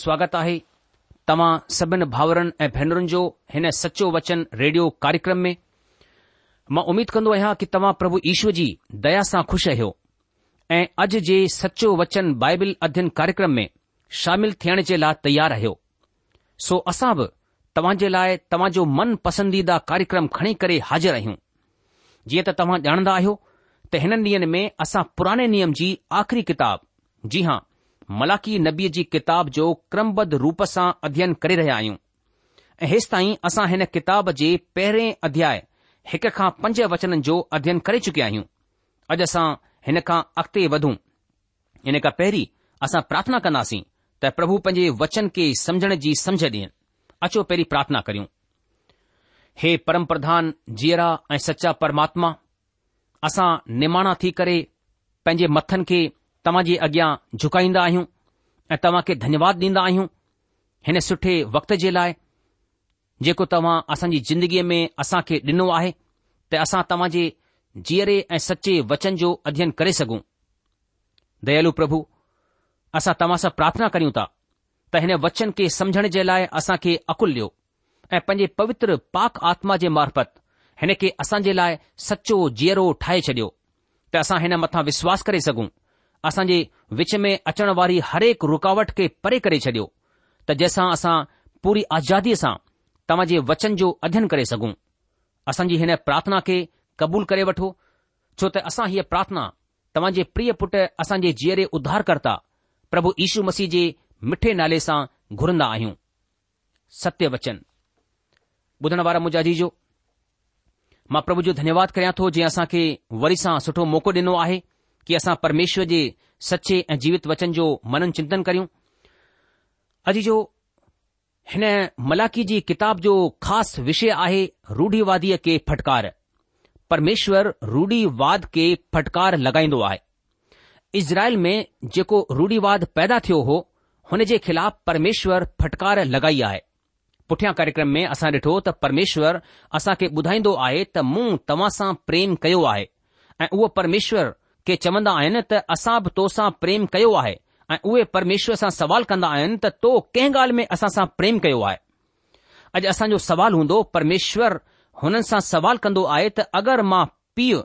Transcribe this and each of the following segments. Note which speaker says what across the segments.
Speaker 1: स्वागत आहे तव्हां सभिनि भाउरनि ऐं भेनरुनि जो हिन सचो वचन रेडियो कार्यक्रम में मां उमीद कंदो आहियां की तव्हां प्रभु ईश्वर जी दया सां खु़शि आहियो ऐं अॼु जे सचो वचन बाइबल अध्यन कार्यक्रम में शामिल थियण जे लाइ तयारु आहियो सो असां बि तव्हां जे लाइ मन पसंदीदा कार्यक्रम खणी करे हाज़िर आहियूं जीअं त तव्हां ॼाणंदा आहियो त हिननि ॾींहनि में असां पुराने नियम जी आख़िरी किताब जी हां मलाकी नबीअ जी किताब जो क्रमबद्ध रूप सां अध्ययन करे रहिया आहियूं ऐं हेसि असां हिन किताब जे पहिरें अध्याय हिक खां पंज वचननि जो अध्यन करे चुकिया आहियूं अॼु असां हिन खां अॻिते वधूं हिन खां पहिरीं असां प्रार्थना कंदासीं त प्रभु पंहिंजे वचन खे समुझण जी समझ ॾियनि अचो पहिरीं प्रार्थना करियूं हे परम प्रधान जीअरा ऐं सचा परमात्मा असां निमाणा थी करे पंहिंजे मथनि खे तव्हां जे अॻियां झुकाईंदा आहियूं ऐं तव्हां खे धन्यवाद ॾींदा आहियूं हिन सुठे वक़्त जे लाइ जेको तव्हां असांजी ज़िंदगीअ में असां खे ॾिनो आहे त असां तव्हां जे जीअरे ऐं सचे वचन जो अध्ययन करे सघूं दयालु प्रभु असां तव्हां सां प्रार्थना करियूं था त हिन वचन खे समझण जे लाइ असां खे अकुल ॾियो ऐं पंहिंजे पवित्र पाक आत्मा जे मार्फत हिन खे असां जे लाइ सचो जीअरो ठाहे छॾियो त असां हिन मथां विश्वास करे सघूं असां जे विच में अचण वारी हरेक रुकावट खे परे करे छडि॒यो त जंहिंसां असां पूरी आज़ादीअ सां तव्हां जे वचन जो अध्यन करे सघूं असांजी हिन प्रार्थना खे क़बूल करे वठो छो त असां हीअ प्रार्थना तव्हां जे प्रिय पुट असांजे जीअरे उध्धारकर्ता प्रभु ईशू मसीह जे मिठे नाले सां घुरंदा आहियूं सत्य वचन ॿुधण वारा मुंहिंजा सत्यवचना मां प्रभु जो धन्यवाद करियां थो जीअं असां खे वरी सां सुठो मौक़ो ॾिनो आहे कि असां परमेश्वर जे सचे ऐं जीवित वचन जो मनन चिंतन करियूं अॼु जो हिन मलाकी जी किताब जो ख़ासि विषय आहे रूढ़ीवादीअ के फटकार परमेश्वर रूढ़ीवाद के फटकार लॻाईंदो आहे इज़रायल में जेको रूढ़ीवाद पैदा थियो हो हुन जे ख़िलाफ़ु परमेश्वर फटकार लॻाई आहे पुठियां कार्यक्रम में असां ॾिठो त परमेश्वर असां खे ॿुधाईंदो आहे त मूं तव्हां सां प्रेम कयो आहे ऐं उहो परमेश्वर के चवंदा आहिनि त असां बि तोसां प्रेम कयो आहे ऐं उहे परमेश्वर सां सवाल कंदा आहिनि त तो कंहिं ॻाल्हि में असां सां प्रेम कयो आहे अॼु असांजो सवाल हूंदो परमेश्वर हुननि सां सवाल कंदो आहे त अगरि मां पीउ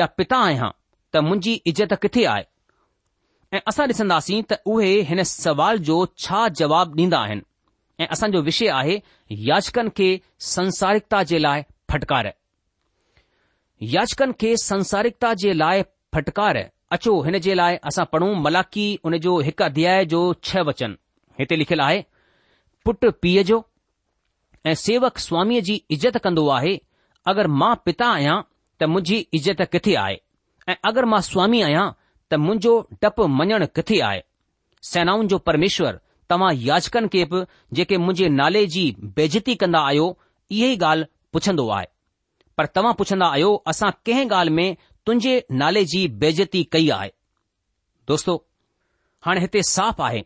Speaker 1: या पिता आहियां त मुंहिंजी इज़त किथे आहे ऐं असां ॾिसंदासीं त उहे हिन सवाल जो छा जवाब ॾींदा आहिनि ऐं असांजो विषय आहे याचकनि खे संसारिकता जे लाइ फटकार याचकनि खे संसारिकता जे लाइ फटकार अचो हिन जे लाइ असां पढ़ूं मलाकी उन जो हिकु अध्याय जो छह वचन हिते लिखियलु आहे पुट पीउ जो ऐं सेवक स्वामी जी इज़त कंदो आहे अगरि मां पिता आहियां त मुंहिंजी इज़त किथे आहे ऐं अगरि मां स्वामी आहियां त मुंहिंजो डपु मञणु किथे आहे सेनाउनि जो परमेश्वर तव्हां याचकनि खे बि जेके मुंहिंजे नाले जी बेज़ती कंदा आहियो इहा ई ॻाल्हि पुछंदो आहे पर तव्हां पुछंदा आहियो असां कंहिं ॻाल्हि में तुंहिंजे नाले जी बेज़ती कई आहे दोस्तो हाणे हिते साफ़ आहे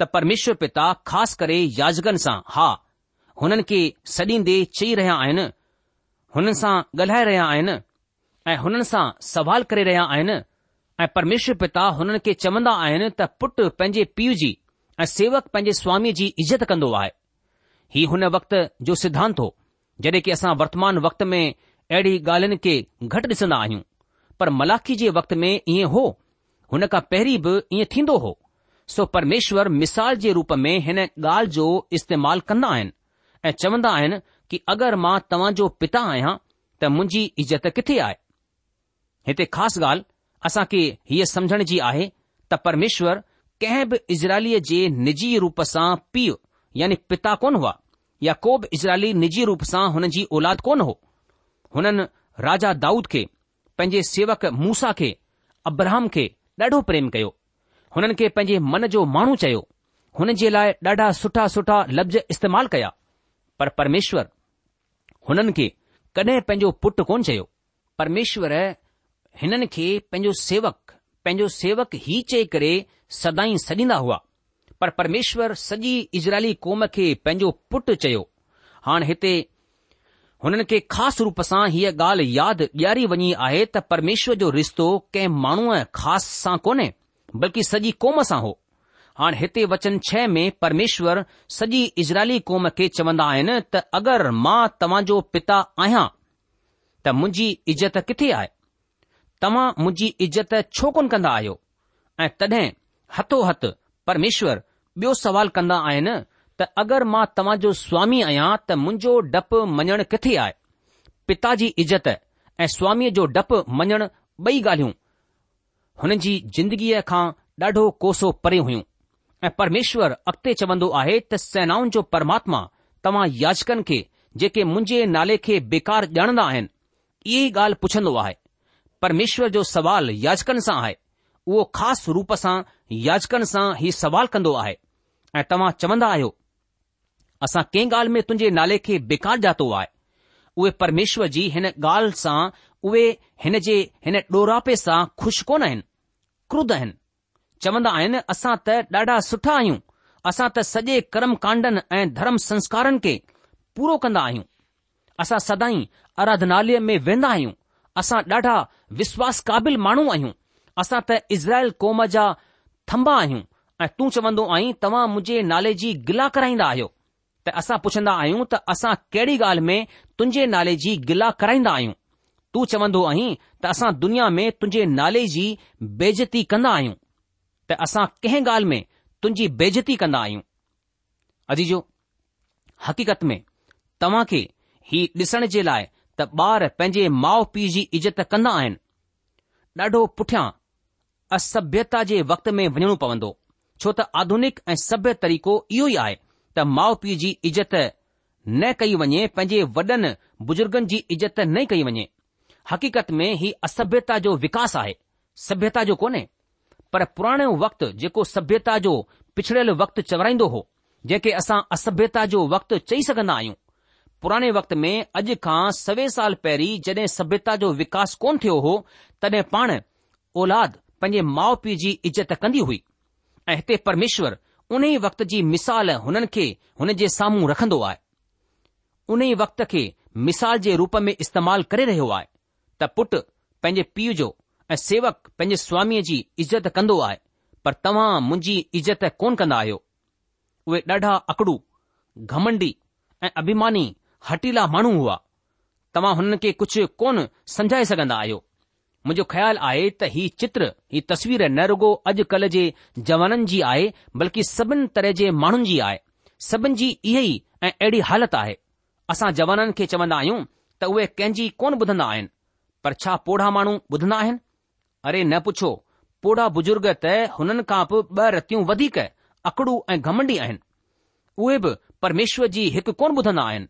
Speaker 1: त परमेश्वर पिता ख़ासि करे याजगन सां हा हुननि खे सॾींदे चई रहिया आहिनि हुननि सां ॻाल्हाए रहिया आहिनि ऐं हुननि सां सवाल करे रहिया आहिनि ऐं परमेश्वर पिता हुननि खे चवंदा आहिनि त पुटु पंहिंजे पीउ जी ऐं सेवक पंहिंजे स्वामी जी इज़त कंदो आहे हीउ हुन वक़्त जो सिद्धांत हो जॾहिं की असां वर्तमान वक्त में अहिड़ी گالن खे घटि डि॒सन्दा आहियूं पर मलाखी जे वक़्त में ईअं हो हुन खां पहिरीं बि ईअं थींदो हो सो परमेश्वर मिसाल जे रूप में हिन ॻाल्हि जो इस्तेमालु कन्दा आहिनि ऐ चवंदा आहिनि कि अगरि मां तव्हां जो पिता आहियां त मुंहिंजी इज़त किथे आहे हिते ख़ासि ॻाल्हि असां खे हीअ सम्झण जी आहे त परमेष्वर कंहिं बि इज़राइली जे निजी रूप सां पीउ यानी पिता कोन हुआ या को बि इज़राइली निजी रूप सां हुन जी कोन हो हुननि राजा दाऊद खे पंहिंजे सेवक मूसा खे अब्राहम खे ॾाढो प्रेम कयो हुननि खे पंहिंजे मन जो माण्हू चयो हुन जे लाइ ॾाढा सुठा सुठा लफ़्ज़ इस्तेमाल कया पर परमेश्वर हुननि खे कॾहिं पंहिंजो पुटु कोन चयो परमेश्वर हिननि खे पंहिंजो सेवक पंहिंजो सेवक ई चई करे सदाई सॾींदा हुआ पर परमेश्वर सॼी इजराइली क़ौम खे पंहिंजो पुटु चयो हाणे हिते हुननि खे ख़ासि रूप सां हीअ ॻाल्हि यादि ॾियारी वञी आहे त परमेश्वर जो रिश्तो कंहिं माण्हूअ ख़ासि सां कोन्हे बल्कि सॼी क़ौम सां हो हाणे हिते वचन छह में परमेश्वर सॼी इज़राइली क़ौम खे चवंदा आहिनि त अगरि मां तव्हांजो पिता आहियां त मुंहिंजी इज़त किथे आहे तव्हां मुंहिंजी इज़त छो कोन कंदा आहियो ऐं तॾहिं हथो हथु परमेश्वर ॿियो सुवाल कंदा आहिनि अगरि मां तव्हां जो स्वामी आहियां त मुंहिंजो डपु मञणु किथे आहे पिता जी इज़त ऐं स्वामीअ जो डपु मञण ॿई ॻाल्हियूं हुन जी जिंदगीअ खां ॾाढो कोसो परे हुयूं ऐं परमेश्वर अॻिते चवंदो आहे त सेनाउनि जो परमात्मा तव्हां याचकनि खे जेके मुंहिंजे नाले खे बेकार ॼाणंदा आहिनि इहे ई ॻाल्हि पुछंदो आहे परमेश्वर जो सवाल याचकनि सां आहे उहो ख़ासि रूप सां याचकनि सां ई सवाल कंदो आहे ऐं तव्हां चवंदा आहियो असां कंहिं ॻाल्हि में तुंहिंजे नाले खे बेकार जातो आहे उहे परमेश्वर जी हिन ॻाल्हि सां उहे हिन जे हिन डोरापे सां खु़शि कोन आहिनि क्रुद आहिनि चवंदा आहिनि असां त ॾाढा सुठा आहियूं असां त सॼे कर्म कांडनि ऐं धर्म संस्कारनि खे पूरो कंदा आहियूं असां सदाई आराधनालय में वेंदा आहियूं असां ॾाढा विश्वास क़ाबिल माण्हू आहियूं असां त इज़राइल कौम जा थंबा आहियूं ऐं तूं चवंदो आहीं तव्हां मुंहिंजे नाले जी गिला कराईंदा आहियो त असां पुछंदा आहियूं त असां कहिड़ी ॻाल्हि में तुंहिंजे नाले जी गिला कराईंदा आहियूं तूं चवंदो आहीं त असां दुनिया में तुंहिंजे नाले जी बेज़ती कंदा आहियूं त असां कंहिं ॻाल्हि में तुंहिंजी बेजती कंदा आहियूं अजी जो हक़ीक़त में तव्हां खे ही ॾिसण जे लाइ त ॿार पंहिंजे माउ पीउ जी इज़त कंदा आहिनि ॾाढो पुठियां असभ्यता जे वक़्त में वञणो पवंदो छो त आधुनिक ऐं सभ्य तरीक़ो इहो ई आहे त माउ पीउ जी इज़त न कई वञे पंहिंजे वॾनि बुजुर्गनि जी इज़त न कई वञे हक़ीक़त में ही असभ्यता जो विकास आहे सभ्यता जो कोन्हे पर पुराणे वक़्तु जेको सभ्यता जो पिछड़ियल वक़्तु चवराईंदो हो जेके असां असभ्यता जो वक़्तु चई सघंदा आहियूं पुराणे वक़्त में अॼु खां सवे साल पहिरीं जड॒हिं सभ्यता जो विकास कोन थियो हो तॾहिं पाण औलाद पंहिंजे माउ पीउ जी इज़त कंदी हुई ऐं हिते परमेश्वर उन ई वक़्त जी मिसाल हुननि खे हुन जे साम्हूं रखंदो आहे उन ई वक़्त खे मिसाल जे रूप में इस्तेमालु करे रहियो आहे त पुटु पंहिंजे पीउ जो ऐं सेवक पंहिंजे स्वामीअ जी इज़त कंदो आहे पर तव्हां मुंहिंजी इज़त कोन कंदा आहियो उहे ॾाढा अकड़ू घमंडी ऐं अभिमानी हटीला माण्हू हुआ तव्हां हुननि खे कुझु कोन समझाए सघंदा आहियो मुंहिंजो ख़्यालु आहे त ही चित्र ही तस्वीर न रुगो अॼुकल्ह जे जवाननि जी आहे बल्कि सभिनी तरह जे माण्हुनि जी आहे सभिनि जी इहो ई ऐं अहिड़ी हालति आहे असां जवाननि खे चवंदा आहियूं त उहे कंहिंजी कोन ॿुधंदा आहिनि पर छा पोढ़ा माण्हू ॿुधंदा आहिनि अरे न पुछो पोढ़ा बुजुर्ग त हुननि खां बि ॿ रतियूं वधीक अकड़ू ऐं घमंडी आहिनि उहे बि परमेश्वर जी हिकु कोन ॿुधंदा आहिनि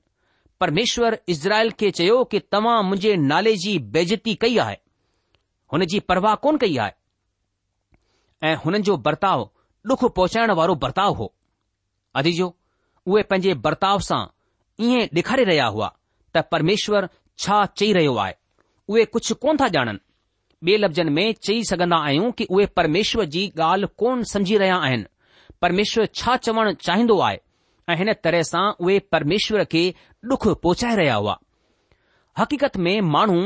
Speaker 1: परमेश्वर इज़राइल खे चयो कि तव्हां मुंहिंजे नाले जी बेज़ती कई आहे हुन जी परवाह कोन कई आहे ऐं हुननि जो बर्ताव डुख पहुचाइण वारो बर्ताव हो अदीजो उहे पंहिंजे बर्ताव सां ईअं ॾेखारे रहिया हुआ त परमेश्वर छा चई रहियो आहे उहे कुझु कोन था ॼाणनि ॿिए लफ़्ज़नि में चई सघंदा आहियूं कि उहे परमेश्वर जी ॻाल्हि कोन सम्झी रहिया आहिनि परमेश्वर छा चवणु चाहींदो आहे ऐं हिन तरह सां उहे परमेश्वर खे डुख पहुचाए रहिया हुआ हक़ीक़त में माण्हू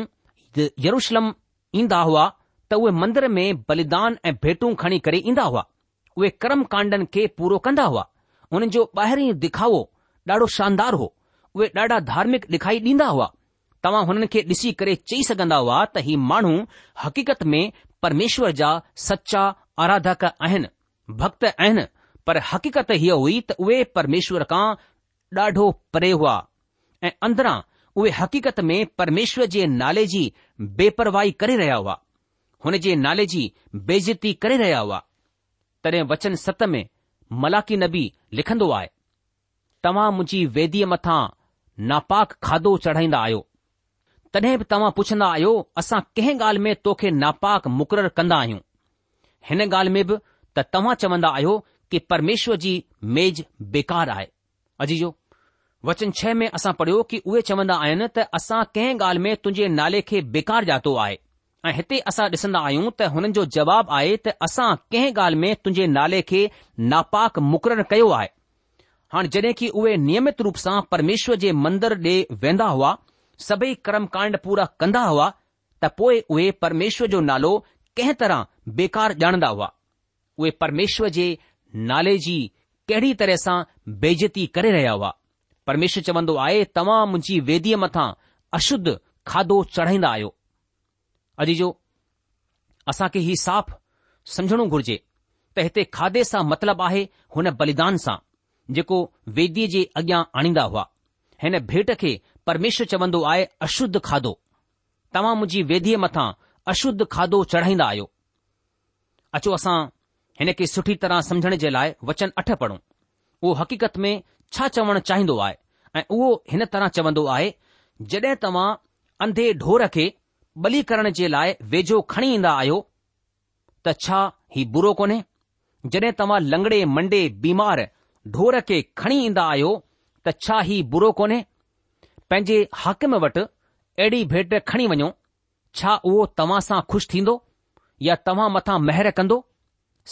Speaker 1: यरुषलम ईंदा हुआ त उहे मंदर में बलिदान ऐं भेटूं खणी करे ईंदा हुआ उहे कर्म कांडनि खे पूरो कंदा हुआ हुननि जो ॿाहिरी दिखावो ॾाढो शानदार हो उहे ॾाढा धार्मिक ॾिखाई ॾींदा हुआ तव्हां हुननि खे ॾिसी करे चई सघंदा हुआ त ही माण्हू हक़ीक़त में परमेश्वर जा सचा आराधक आहिनि भक्त आहिनि पर हकीत हीअ हुई त उहे परमेश्वर खां ॾाढो परे हुआ ऐं अंदरां उहे हक़ीक़त में परमेश्वर जे नाले जी बेपरवाही करे रहिया हुआ हुन जे नाले जी बेज़ती करे रहिया हुआ तॾहिं वचन सत में मलाकी नबी लिखंदो आहे तव्हां मुंहिंजी वेदीअ मथां नापाक खाधो चढ़ाईंदा आहियो तॾहिं बि तव्हां पुछंदा आहियो असां कंहिं ॻाल्हि में तोखे नापाक मुक़ररु कंदा आहियूं हिन ॻाल्हि में बि त तव्हां चवंदा आहियो कि परमेश्वर जी मेज़ बेकार आहे अजीजो वचन छह में असां पढ़ियो कि उहे चवंदा आहिनि त असां कंहिं ॻाल्हि में तुंहिंजे नाले खे बेकार जातो आहे ऐं हिते असां ॾिसंदा आहियूं त हुननि जो जवाबु आहे त असां कंहिं ॻाल्हि में तुंहिंजे नाले खे नापाक मुक़ररु कयो आहे हाणे जड॒हिं की उहे नियमित रूप सां परमेश्वर जे मंदर ॾे वेंदा हुआ सभई कर्मकांड पूरा कंदा हुआ त पोए उहे परमेश्वर जो नालो कंहिं तरह बेकार ॼाणंदा हुआ उहे परमेश्वर जे नाले जी कहिड़ी तरह सां बेज़ती करे रहिया हुआ પરમેશ્વર ચવંદુ આયે તમામ ઉંજી વેદી મેથા અશુદ્ધ ખાદો ચઢાઈન આયો અજી જો અસા કે હિ સાફ સમજણો ગુરજે પહેતે ખાદે સા મતલબ આહે હને બલિદાન સા જેકો વેદીજી અગ્યા આણીદા હુઆ હેને ભેટકે પરમેશ્વર ચવંદુ આયે અશુદ્ધ ખાદો તમામ ઉંજી વેદી મેથા અશુદ્ધ ખાદો ચઢાઈન આયો અચો અસા હેને કે સઠી તરહ સમજણ જે લાય વચન 8 પડો વો હકીકત મે छा चवणु चाहींदो आहे ऐं उहो हिन तरह चवंदो आहे जॾहिं तव्हां अंधे ढोर खे बली करण जे लाइ वेझो खणी ईंदा आहियो त छा ही बुरो कोन्हे जड॒हिं तव्हां लंगड़े मंडे बीमार ढोर खे खणी ईंदा आहियो त छा ही बुरो कोन्हे पंहिंजे हाकिम वटि अहिड़ी भेट खणी वञो छा उहो तव्हां सां खु़शि थींदो या तव्हां मथां महिर महिर कंदो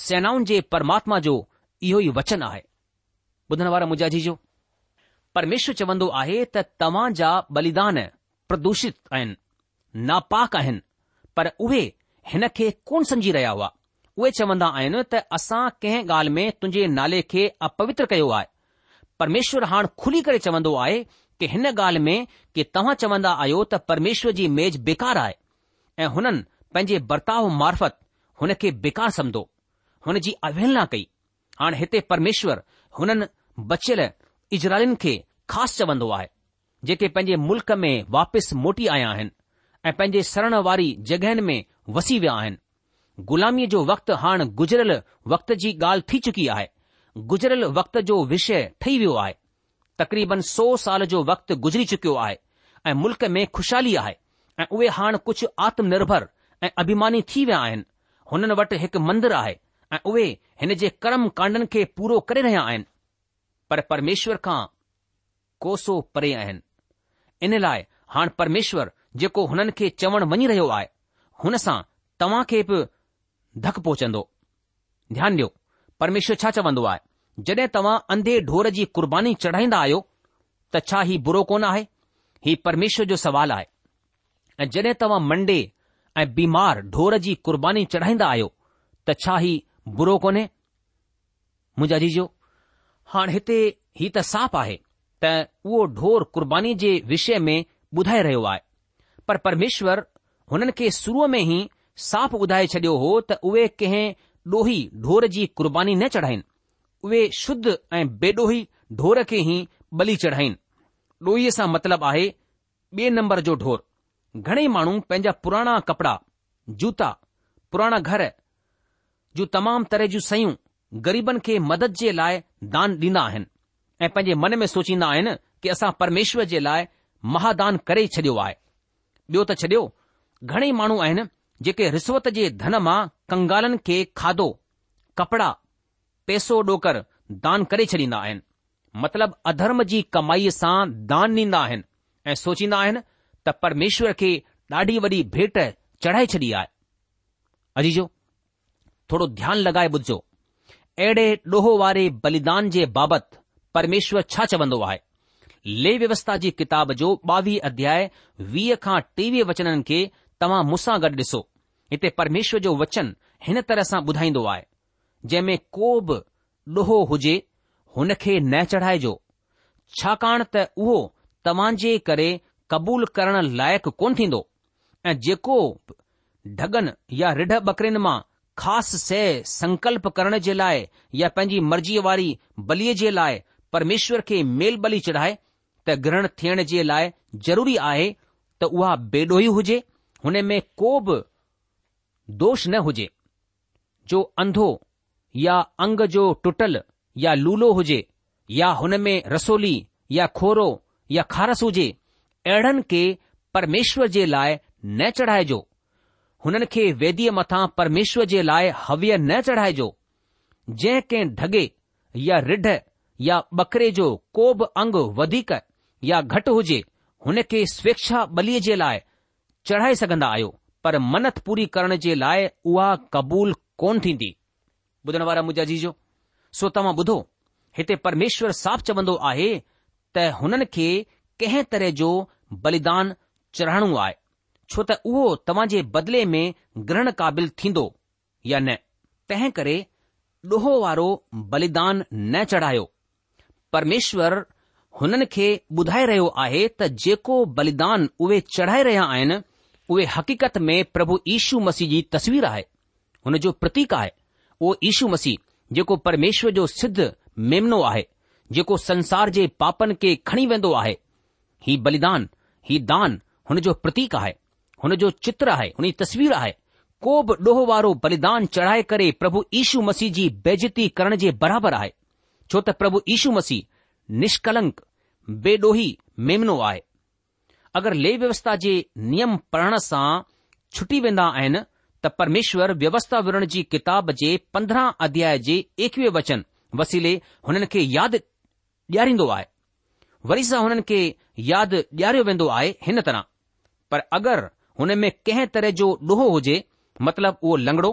Speaker 1: सेनाउनि जे परमात्मा जो इहो ई वचन आहे परमेश्वर चवंदो आहे त तव्हां जा बलिदान प्रदूषित आहिनि नापाक आहिनि पर उहे हिन खे कोन सम्झी रहिया हुआ उहे चवंदा आहिनि त असां कंहिं ॻाल्हि में तुंहिंजे नाले खे अपवित्र कयो आहे परमेश्वर हाणे खुली करे चवंदो आहे की हिन ॻाल्हि में की तव्हां चवंदा आहियो त परमेश्वर जी मेज़ बेकार आहे ऐं हुननि पंहिंजे बर्ताव मार्फत हुन खे बेकार समधो हुन जी अवहलना कई हाणे हिते परमेश्वर हुननि बचियल इजराइलिन खे ख़ासि चवंदो आहे जेके पंहिंजे मुल्क़ में वापसि मोटी आया आहिनि ऐं पंहिंजे सरण वारी जॻहियुनि में वसी विया आहिनि ग़ुलामीअ जो वक़्ति हाणे गुज़िरियल वक़्त जी ॻाल्हि थी चुकी आहे गुज़िरयल वक़्त जो विषय ठही वियो आहे तक़रीबन सौ साल जो वक़्तु गुज़री चुकियो आहे ऐं मुल्क़ में खु़शहाली आहे ऐं उहे हाणे कुझु आत्मनिर्भर ऐं अभिमानी थी विया आहिनि हुननि वटि हिकु मंदरु आहे ऐं उहे हिन जे कर्म कांडन खे पूरो करे रहिया आहिनि पर परमेश्वर खां कोसो परे आहिनि इन लाइ हाणे परमेश्वर जेको हुननि खे चवणु वञी रहियो आहे हुन सां तव्हां खे बि धक पहुचंदो ध्यानु ॾियो परमेश्वर छा चवंदो आहे जॾहिं तव्हां अंधे ढोर जी क़ुर्बानी चढ़ाईंदा आहियो त छा ही बुरो कोन आहे ही परमेश्वर जो सुवाल आहे ऐं जॾहिं तव्हां मंडे ऐं बीमार ढोर जी क़ुर्बानी चढ़ाईंदा आहियो त छा ही बुरो कोन्हे मुंहिंजा जीजो हाणे हिते ही त साफ़ आहे त उहो ढोर कुर्बानी जे विषय में ॿुधाए रहियो आहे पर परमेश्वर हुननि खे शुरूअ में ई साफ़ ॿुधाए छडि॒यो हो त उहे कंहिं ॾोही ढोर जी क़ुर्बानी न चढ़ाइनि उहे शुद्ध ऐं बेडोही ढोर खे ई बली चढ़ाइनि ॾोहीअ सां मतिलबु आहे ॿिए नंबर जो ढोर घणेई माण्हू पंहिंजा पुराणा कपड़ा जूता पुराणा घर जूं तमामु तरह जूं सयूं ग़रीबनि खे मदद जे लाइ दान ॾींदा आहिनि ऐं पंहिंजे मन में सोचींदा आहिनि की असां परमेश्वर जे लाइ महादान करे छॾियो आहे ॿियो त छॾियो घणेई माण्हू आहिनि जेके रिश्वत जे धन मां कंगालनि खे खाधो कपड़ा पैसो ॾोकर दान करे छॾींदा आहिनि मतिलब अधर्म जी कमाईअ सां दान ॾींदा आहिनि ऐं सोचींदा आहिनि त परमेश्वर खे ॾाढी वॾी भेट चढ़ाए छॾी आहे अजीजो थोरो ध्यानु लॻाए ॿुधजो अहिड़े ॾोहो वारे बलिदान जे बाबति परमेश्वर छा चवंदो आहे ले व्यवस्था जी किताब जो ॿावीह अध्याय वीह खां टेवीह वचननि खे तव्हां मूंसां गॾु ॾिसो हिते परमेश्वर जो वचन हिन तरह सां ॿुधाईंदो आहे जंहिं में को बि ॾोहो हुजे हुन खे न चढ़ाइजो छाकाणि त उहो तव्हां जे करे क़बूल करण लाइक़ु कोन थींदो ऐं जेको ढगन या रिढ बकरिन मां ख़ासि सह संकल्प करण जे लाइ या पंहिंजी मर्ज़ीअ वारी बलीअ जे लाइ परमेश्वर खे मेल बली चढ़ाए त ग्रहण थियण जे लाइ ज़रूरी आहे त उहा बेडोही हुजे हुन में को बि दोष न हुजे जो अंधो या अंग जो टुटल या लूलो हुजे या हुन में रसोली या खोड़ो या खारस हुजे अहिड़नि खे परमेश्वर जे लाइ न चढ़ाइजो हुननि खे वेदीअ मथां परमेश्वर जे लाइ हव्य न चढ़ाइजो जंहिं कंहिं ढगे या रिढ या बकरे जो को बि अंग वधीक या घटि हुजे हुन खे स्वेच्छा बलीअ जे लाइ चढ़ाए सघंदा आहियो पर मनत पूरी करण जे लाइ उहा क़बूल कोन थींदी ॿुधण वारा मुंहिंजा जीजो सो तव्हां ॿुधो हिते परमेश्वर साफ़ चवंदो आहे त हुननि खे कंहिं तरह जो बलिदान चढ़ाइणो आहे छो त उहो तव्हां जे बदिले में ग्रहण क़ाबिल थींदो या न तंहिं करे ॾोहो वारो बलिदान न चढ़ायो परमेश्वरु हुननि खे ॿुधाए रहियो आहे त जेको बलिदान उहे चढ़ाए रहिया आहिनि उहे हक़ीक़त में प्रभु यीशू मसीह जी तस्वीर आहे हुन जो प्रतीक आहे उहो यशु मसीह जेको परमेश्वर जो सिद्ध मेमिनो आहे जेको संसार जे पापनि खे खणी वेंदो आहे ही बलिदान ही दान हुन जो प्रतीक आहे हुन जो चित्र आहे हुन जी तस्वीर आहे को बि ॾोह वारो बलिदान चढ़ाए करे प्रभु इशू मसीह जी बेज़ती करण जे बराबरि आहे छो त प्रभु इीशू मसीह निष्कलंक बेडोही मेमनो आहे अगरि ले व्यवस्था जे नियम पढ़ण सां छुटी वेंदा आहिनि त परमेश्वर व्यवस्था विरण जी किताब जे पंद्रहं अध्याय जे एकवीह वचन वसीले हुननि खे यादि ॾियारींदो आहे वरी सां हुननि खे यादि ॾियारियो वेंदो आहे हिन तरह पर अगरि हुनमें कंहिं तरह जो ॾोहो हुजे मतिलब उहो लंगड़ो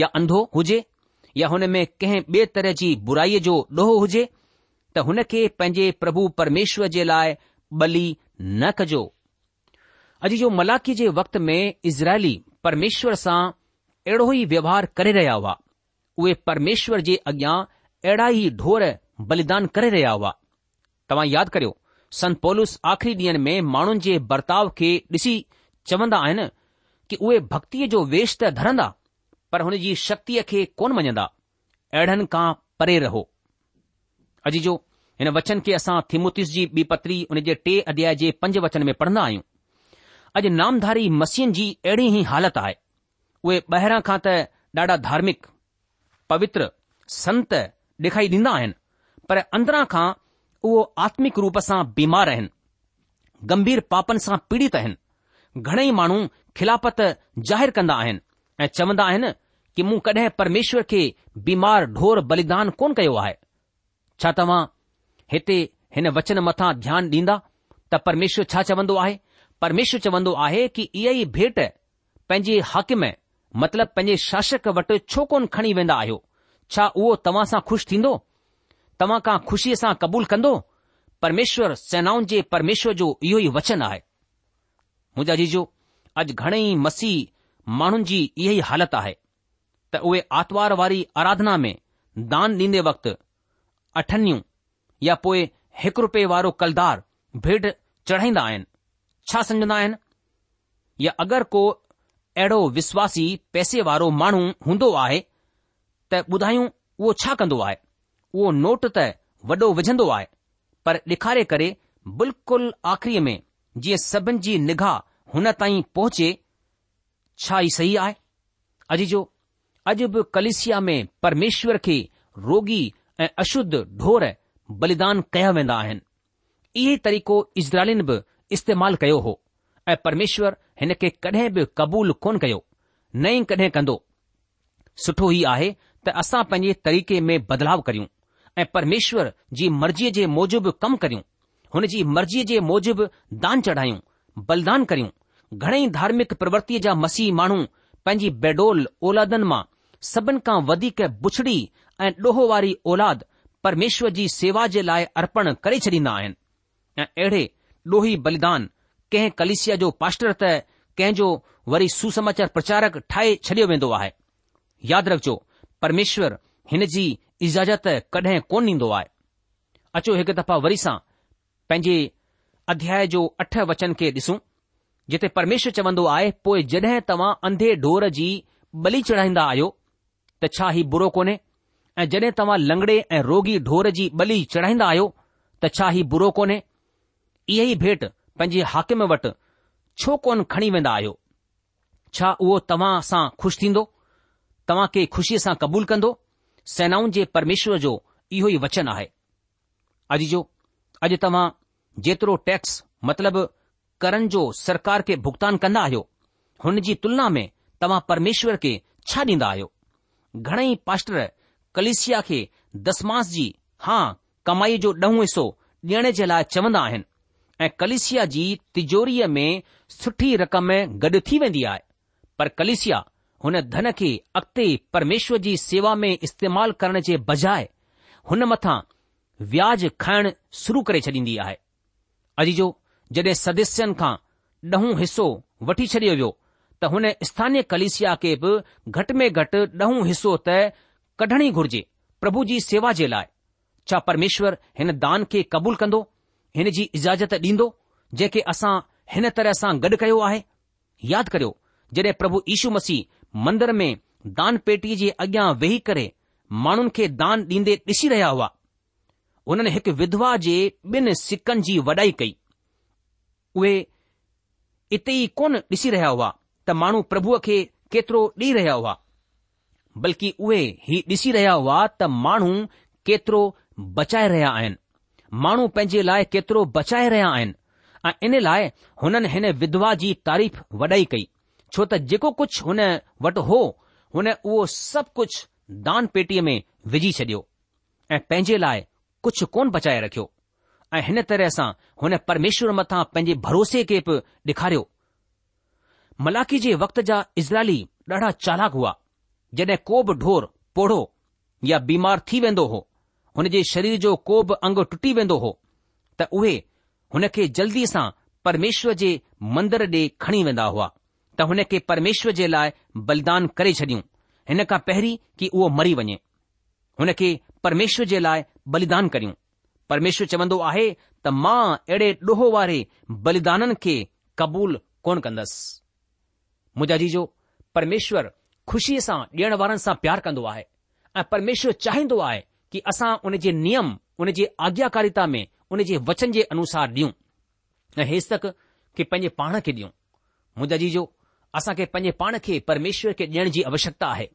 Speaker 1: या अंधो हुजे या हुनमें कंहिं ॿिए तरह जी बुराईअ जो ॾोहो हुजे त हुन खे पंहिंजे प्रभु परमेश्वर जे लाइ बली न कजो अॼु जो मलाखीअ जे वक़्त में इज़राइली परमेश्वर सां अहिड़ो ई व्यवहार करे रहिया हुआ उहे परमेश्वर जे अॻियां अहिड़ा ई ढोर बलिदान करे रहिया हुआ तव्हां यादि करियो संत पॉलूस आख़िरी ॾींहनि में माण्हुनि जे बर्ताव खे ॾिसी चवंदा आहिनि कि उहे भक्तीअ जो वेश त धरंदा पर हुन जी शक्तीअ खे कोन मञंदा अहिड़नि खां परे रहो अॼु जो हिन वचन खे असां थिमुतिस जी ॿी पत्री हुन जे टे अध्याय जे पंज वचन में पढ़ंदा आहियूं अॼु नामधारी मसियुनि जी अहिड़ी ई हालति आहे उहे ॿाहिरां खां त ॾाढा धार्मिक पवित्र संत डे॒खाई ॾींदा आहिनि पर अंदरां खां उहो आत्मिक रूप सां बीमार आहिनि गंभीर पापनि सां पीड़ित आहिनि घणेई माण्हू खिलापत ज़ाहिरु कंदा आहिनि ऐं चवंदा आहिनि कि मूं कॾहिं परमेश्वर खे बीमार ढोर बलिदान कोन कयो आहे छा तव्हां हिते हिन वचन मथां ध्यानु ॾींदा त परमेश्वर छा चवंदो आहे परमेश्वर चवंदो आहे कि इहा ई भेट पंहिंजे हक़म मतिलब पंहिंजे शासक वटि छो कोन खणी वेंदा आहियो छा उहो तव्हां सां खु़शि थींदो तव्हां खां खुशीअ सां क़बूल कंदो परमेश्वर सेनाउनि जे परमेश्वर जो इहो ई वचन आहे मुजा जीजो अॼु घणेई मसीह माण्हुनि जी इहा ई हालति आहे त उहे आर्तवार वारी आराधना में दान ॾींदे वक़्तु अठनियूं या पोइ हिकु रुपये वारो कलदार भेट चढ़ाईंदा आहिनि छा सम्झंदा आहिनि या अगरि को अहिड़ो विश्वासी पैसे वारो माण्हू हूंदो आहे त ॿुधायूं उहो छा कंदो आहे उहो नोट त वॾो विझंदो आहे पर ॾेखारे करे बिल्कुलु आख़रीअ में जीअं सभिन जी निगाह हुन ताईं पहुचे छा ई सही आहे अॼु जो अॼु बि कलिशिया में परमेश्वर खे रोगी ऐं अशुद्ध ढोर बलिदान कया वेंदा आहिनि इहो तरीक़ो इज़राइलनि बि इस्तेमाल कयो हो ऐं परमेश्वर हिन खे कडहिं बि क़बूल कोन कयो न ई कॾहिं कंदो सुठो ई आहे त असां पंहिंजे तरीक़े में बदलाव करियूं ऐं परमेश्वर जी मर्ज़ीअ जे मूजिबि कमु करियूं हुन जी मर्ज़ीअ जे मूजिबि दान चढ़ायूं बलिदान करियूं घणेई धार्मिक प्रवर्ति जा मसीह माण्हू पंहिंजी बेडोल औलादनि मां सभिनि खां वधीक बुछड़ी ऐं ॾोहो वारी औलाद परमेश्वर जी सेवा जे लाइ अर्पण करे छॾींदा आहिनि ऐं अहिड़े ॾोही बलिदान कंहिं कलिसिया जो पास्टर त कंहिंजो वरी सुसमाचार प्रचारक ठाहे छॾियो वेंदो आहे यादि रखजो परमेश्वर हिन जी इज़ाज़त कॾहिं कोन ॾींदो आहे अचो हिकु दफ़ा वरी सां पंहिंजे अध्याय जो अठ वचन खे ॾिसूं जिते परमेश्वर चवंदो आहे पोइ जड॒हिं तव्हां अंधे ढोर जी बली चढ़ाईंदा आहियो त छा ही बुरो कोन्हे ऐं जड॒हिं तव्हां लंगड़े ऐं रोगी ढोर जी बली चढ़ाईंदा आहियो त छा ही बुरो कोन्हे इहो ई भेट पंहिंजे हाकिम वटि छो कोन खणी वेंदा आहियो छा उहो तव्हां सां खु़शि थींदो तव्हां खे खु़शीअ सां कबूल कंदो सेनाउनि जे परमेश्वर जो इहो ई वचन आहे अॼु जो अॼु तव्हां जेतिरो टैक्स मतिलब करन जो सरकार खे भुगतान कंदा आहियो हुन जी तुलना में तव्हां परमेश्वर खे छा ॾींदा आहियो घणेई पास्टर कलिसिया खे दसमास जी हा कमाईअ जो ॾहों हिसो ॾियण जे लाइ चवंदा आहिनि ऐं कलिसिया जी तिजोरीअ में सुठी रक़म गॾु थी वेंदी आहे पर कलेसिया हुन धन खे अॻिते परमेश्वर जी सेवा में इस्तेमालु करण जे बजाए हुन मथां व्याज खाइण शुरू करे छॾींदी आहे अॼु जो जॾहिं सदस्यनि खां ॾहों हिसो वठी छॾियो वियो त हुन स्थानीय कलिसिया खे बि घटि में घटि ॾहों हिसो त कढण ई घुर्जे प्रभु जी सेवा जे लाइ छा परमेश्वर हिन दान खे कबूल कंदो हिन जी इजाज़त ॾींदो जेके असां हिन तरह सां गॾु कयो आहे यादि करियो जॾहिं प्रभु यीशू मसीह मंदर में दान पेटी जे अॻियां वेही करे माण्हुनि खे दान ॾींदे ॾिसी रहिया हुआ उन्हनि हिकु विधवा जे ॿिनि सिकनि जी वॾाई कई उहे इते ई कोन ॾिसी रहिया हुआ त माण्हू प्रभुअ खे केतिरो ॾेई रहिया हुआ बल्कि उहे ही ॾिसी रहिया हुआ त माण्हू केतिरो बचाए रहिया आहिनि माण्हू पंहिंजे लाइ केतिरो बचाए रहिया आहिनि ऐं इन लाइ हुननि हिन विधवा जी तारीफ़ वॾाई कई છોત જેકો કુછ હોને વટ હો હોને ઓ સબ કુછ দান પેટી મે વિજી છડયો એ પેજે લાય કુછ કોન બચાયે રખ્યો એને તરહસા હોને પરમેશ્વર મથા પેજે ભરોસે કે પ દેખાર્યો મલાકી જે વખત જા ઇઝરાઈ લડા ચાલાક હુઆ જેને કોબ ઢોર પોડો يا બીમાર થી વેંદો હો હોને જે શરીર જો કોબ અંગ ટટી વેંદો હો તા ઓહે હોને કે જલ્દી સા પરમેશ્વર જે મંદિર દે ખણી વેંદા હો हुन खे परमेश्वर जे लाइ बलिदान करे छॾियूं हिन खां पहिरीं कि उहो मरी वञे हुन खे परमेश्वर जे लाइ बलिदान करियूं परमेश्वर चवंदो आहे त मां अहिड़े ॾोहो वारे बलिदाननि खे क़बूल कोन कंदसि मुंहिंजा जी जो परमेश्वरु ख़ुशीअ सां ॾियण वारनि सां प्यार कंदो आहे ऐं परमेश्वर चाहींदो आहे कि असां उन जे नियम उन जे आज्ञाकारिता में उन जे वचन जे अनुसार ॾियूं ऐं हेसि तक कि पंहिंजे पाण खे ॾियूं मदा जी जो असांखे पैंजे पाण खे परमेश्वर खे ॾियण जी आवश्यकता आहे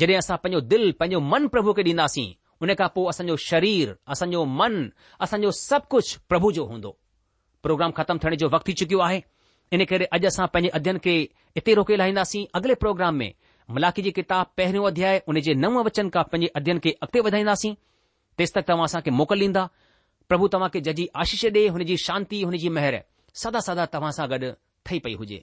Speaker 1: जॾहिं असां पांजो दिलि पंहिंजो मन प्रभु खे ॾींदासीं उन खां पोइ असांजो शरीर असांजो मन असांजो सभु कुझु प्रभु जो हूंदो प्रोग्राम ख़तमु थियण जो वक़्तु थी चुकियो आहे इन करे अॼु असां पंहिंजे अध्यन खे हिते रोके लाहींदासीं अॻिले प्रोग्राम में मलाखी जी किताब पहिरियों अध्याय उन जे नव वचन का पंहिंजे अध्यन खे अॻिते वधाईंदासीं तेसि तक तव्हां असांखे मोकल ॾींदा प्रभु तव्हां खे जजी आशीष डिए हुनजी शांती हुनजी महर सदा सदा तव्हां सां गॾु ठही पई हुजे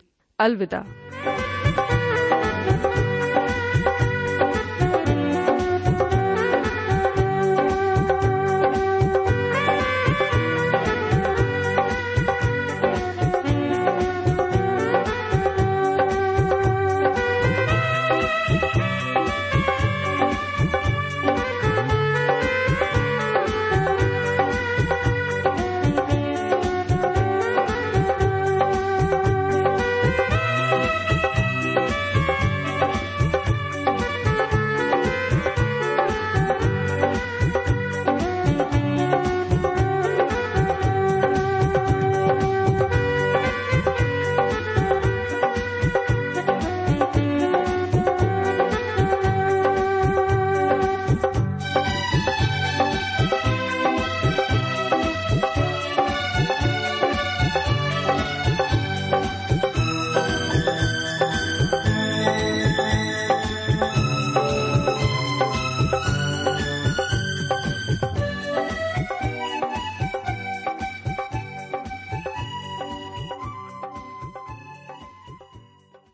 Speaker 2: अलविदा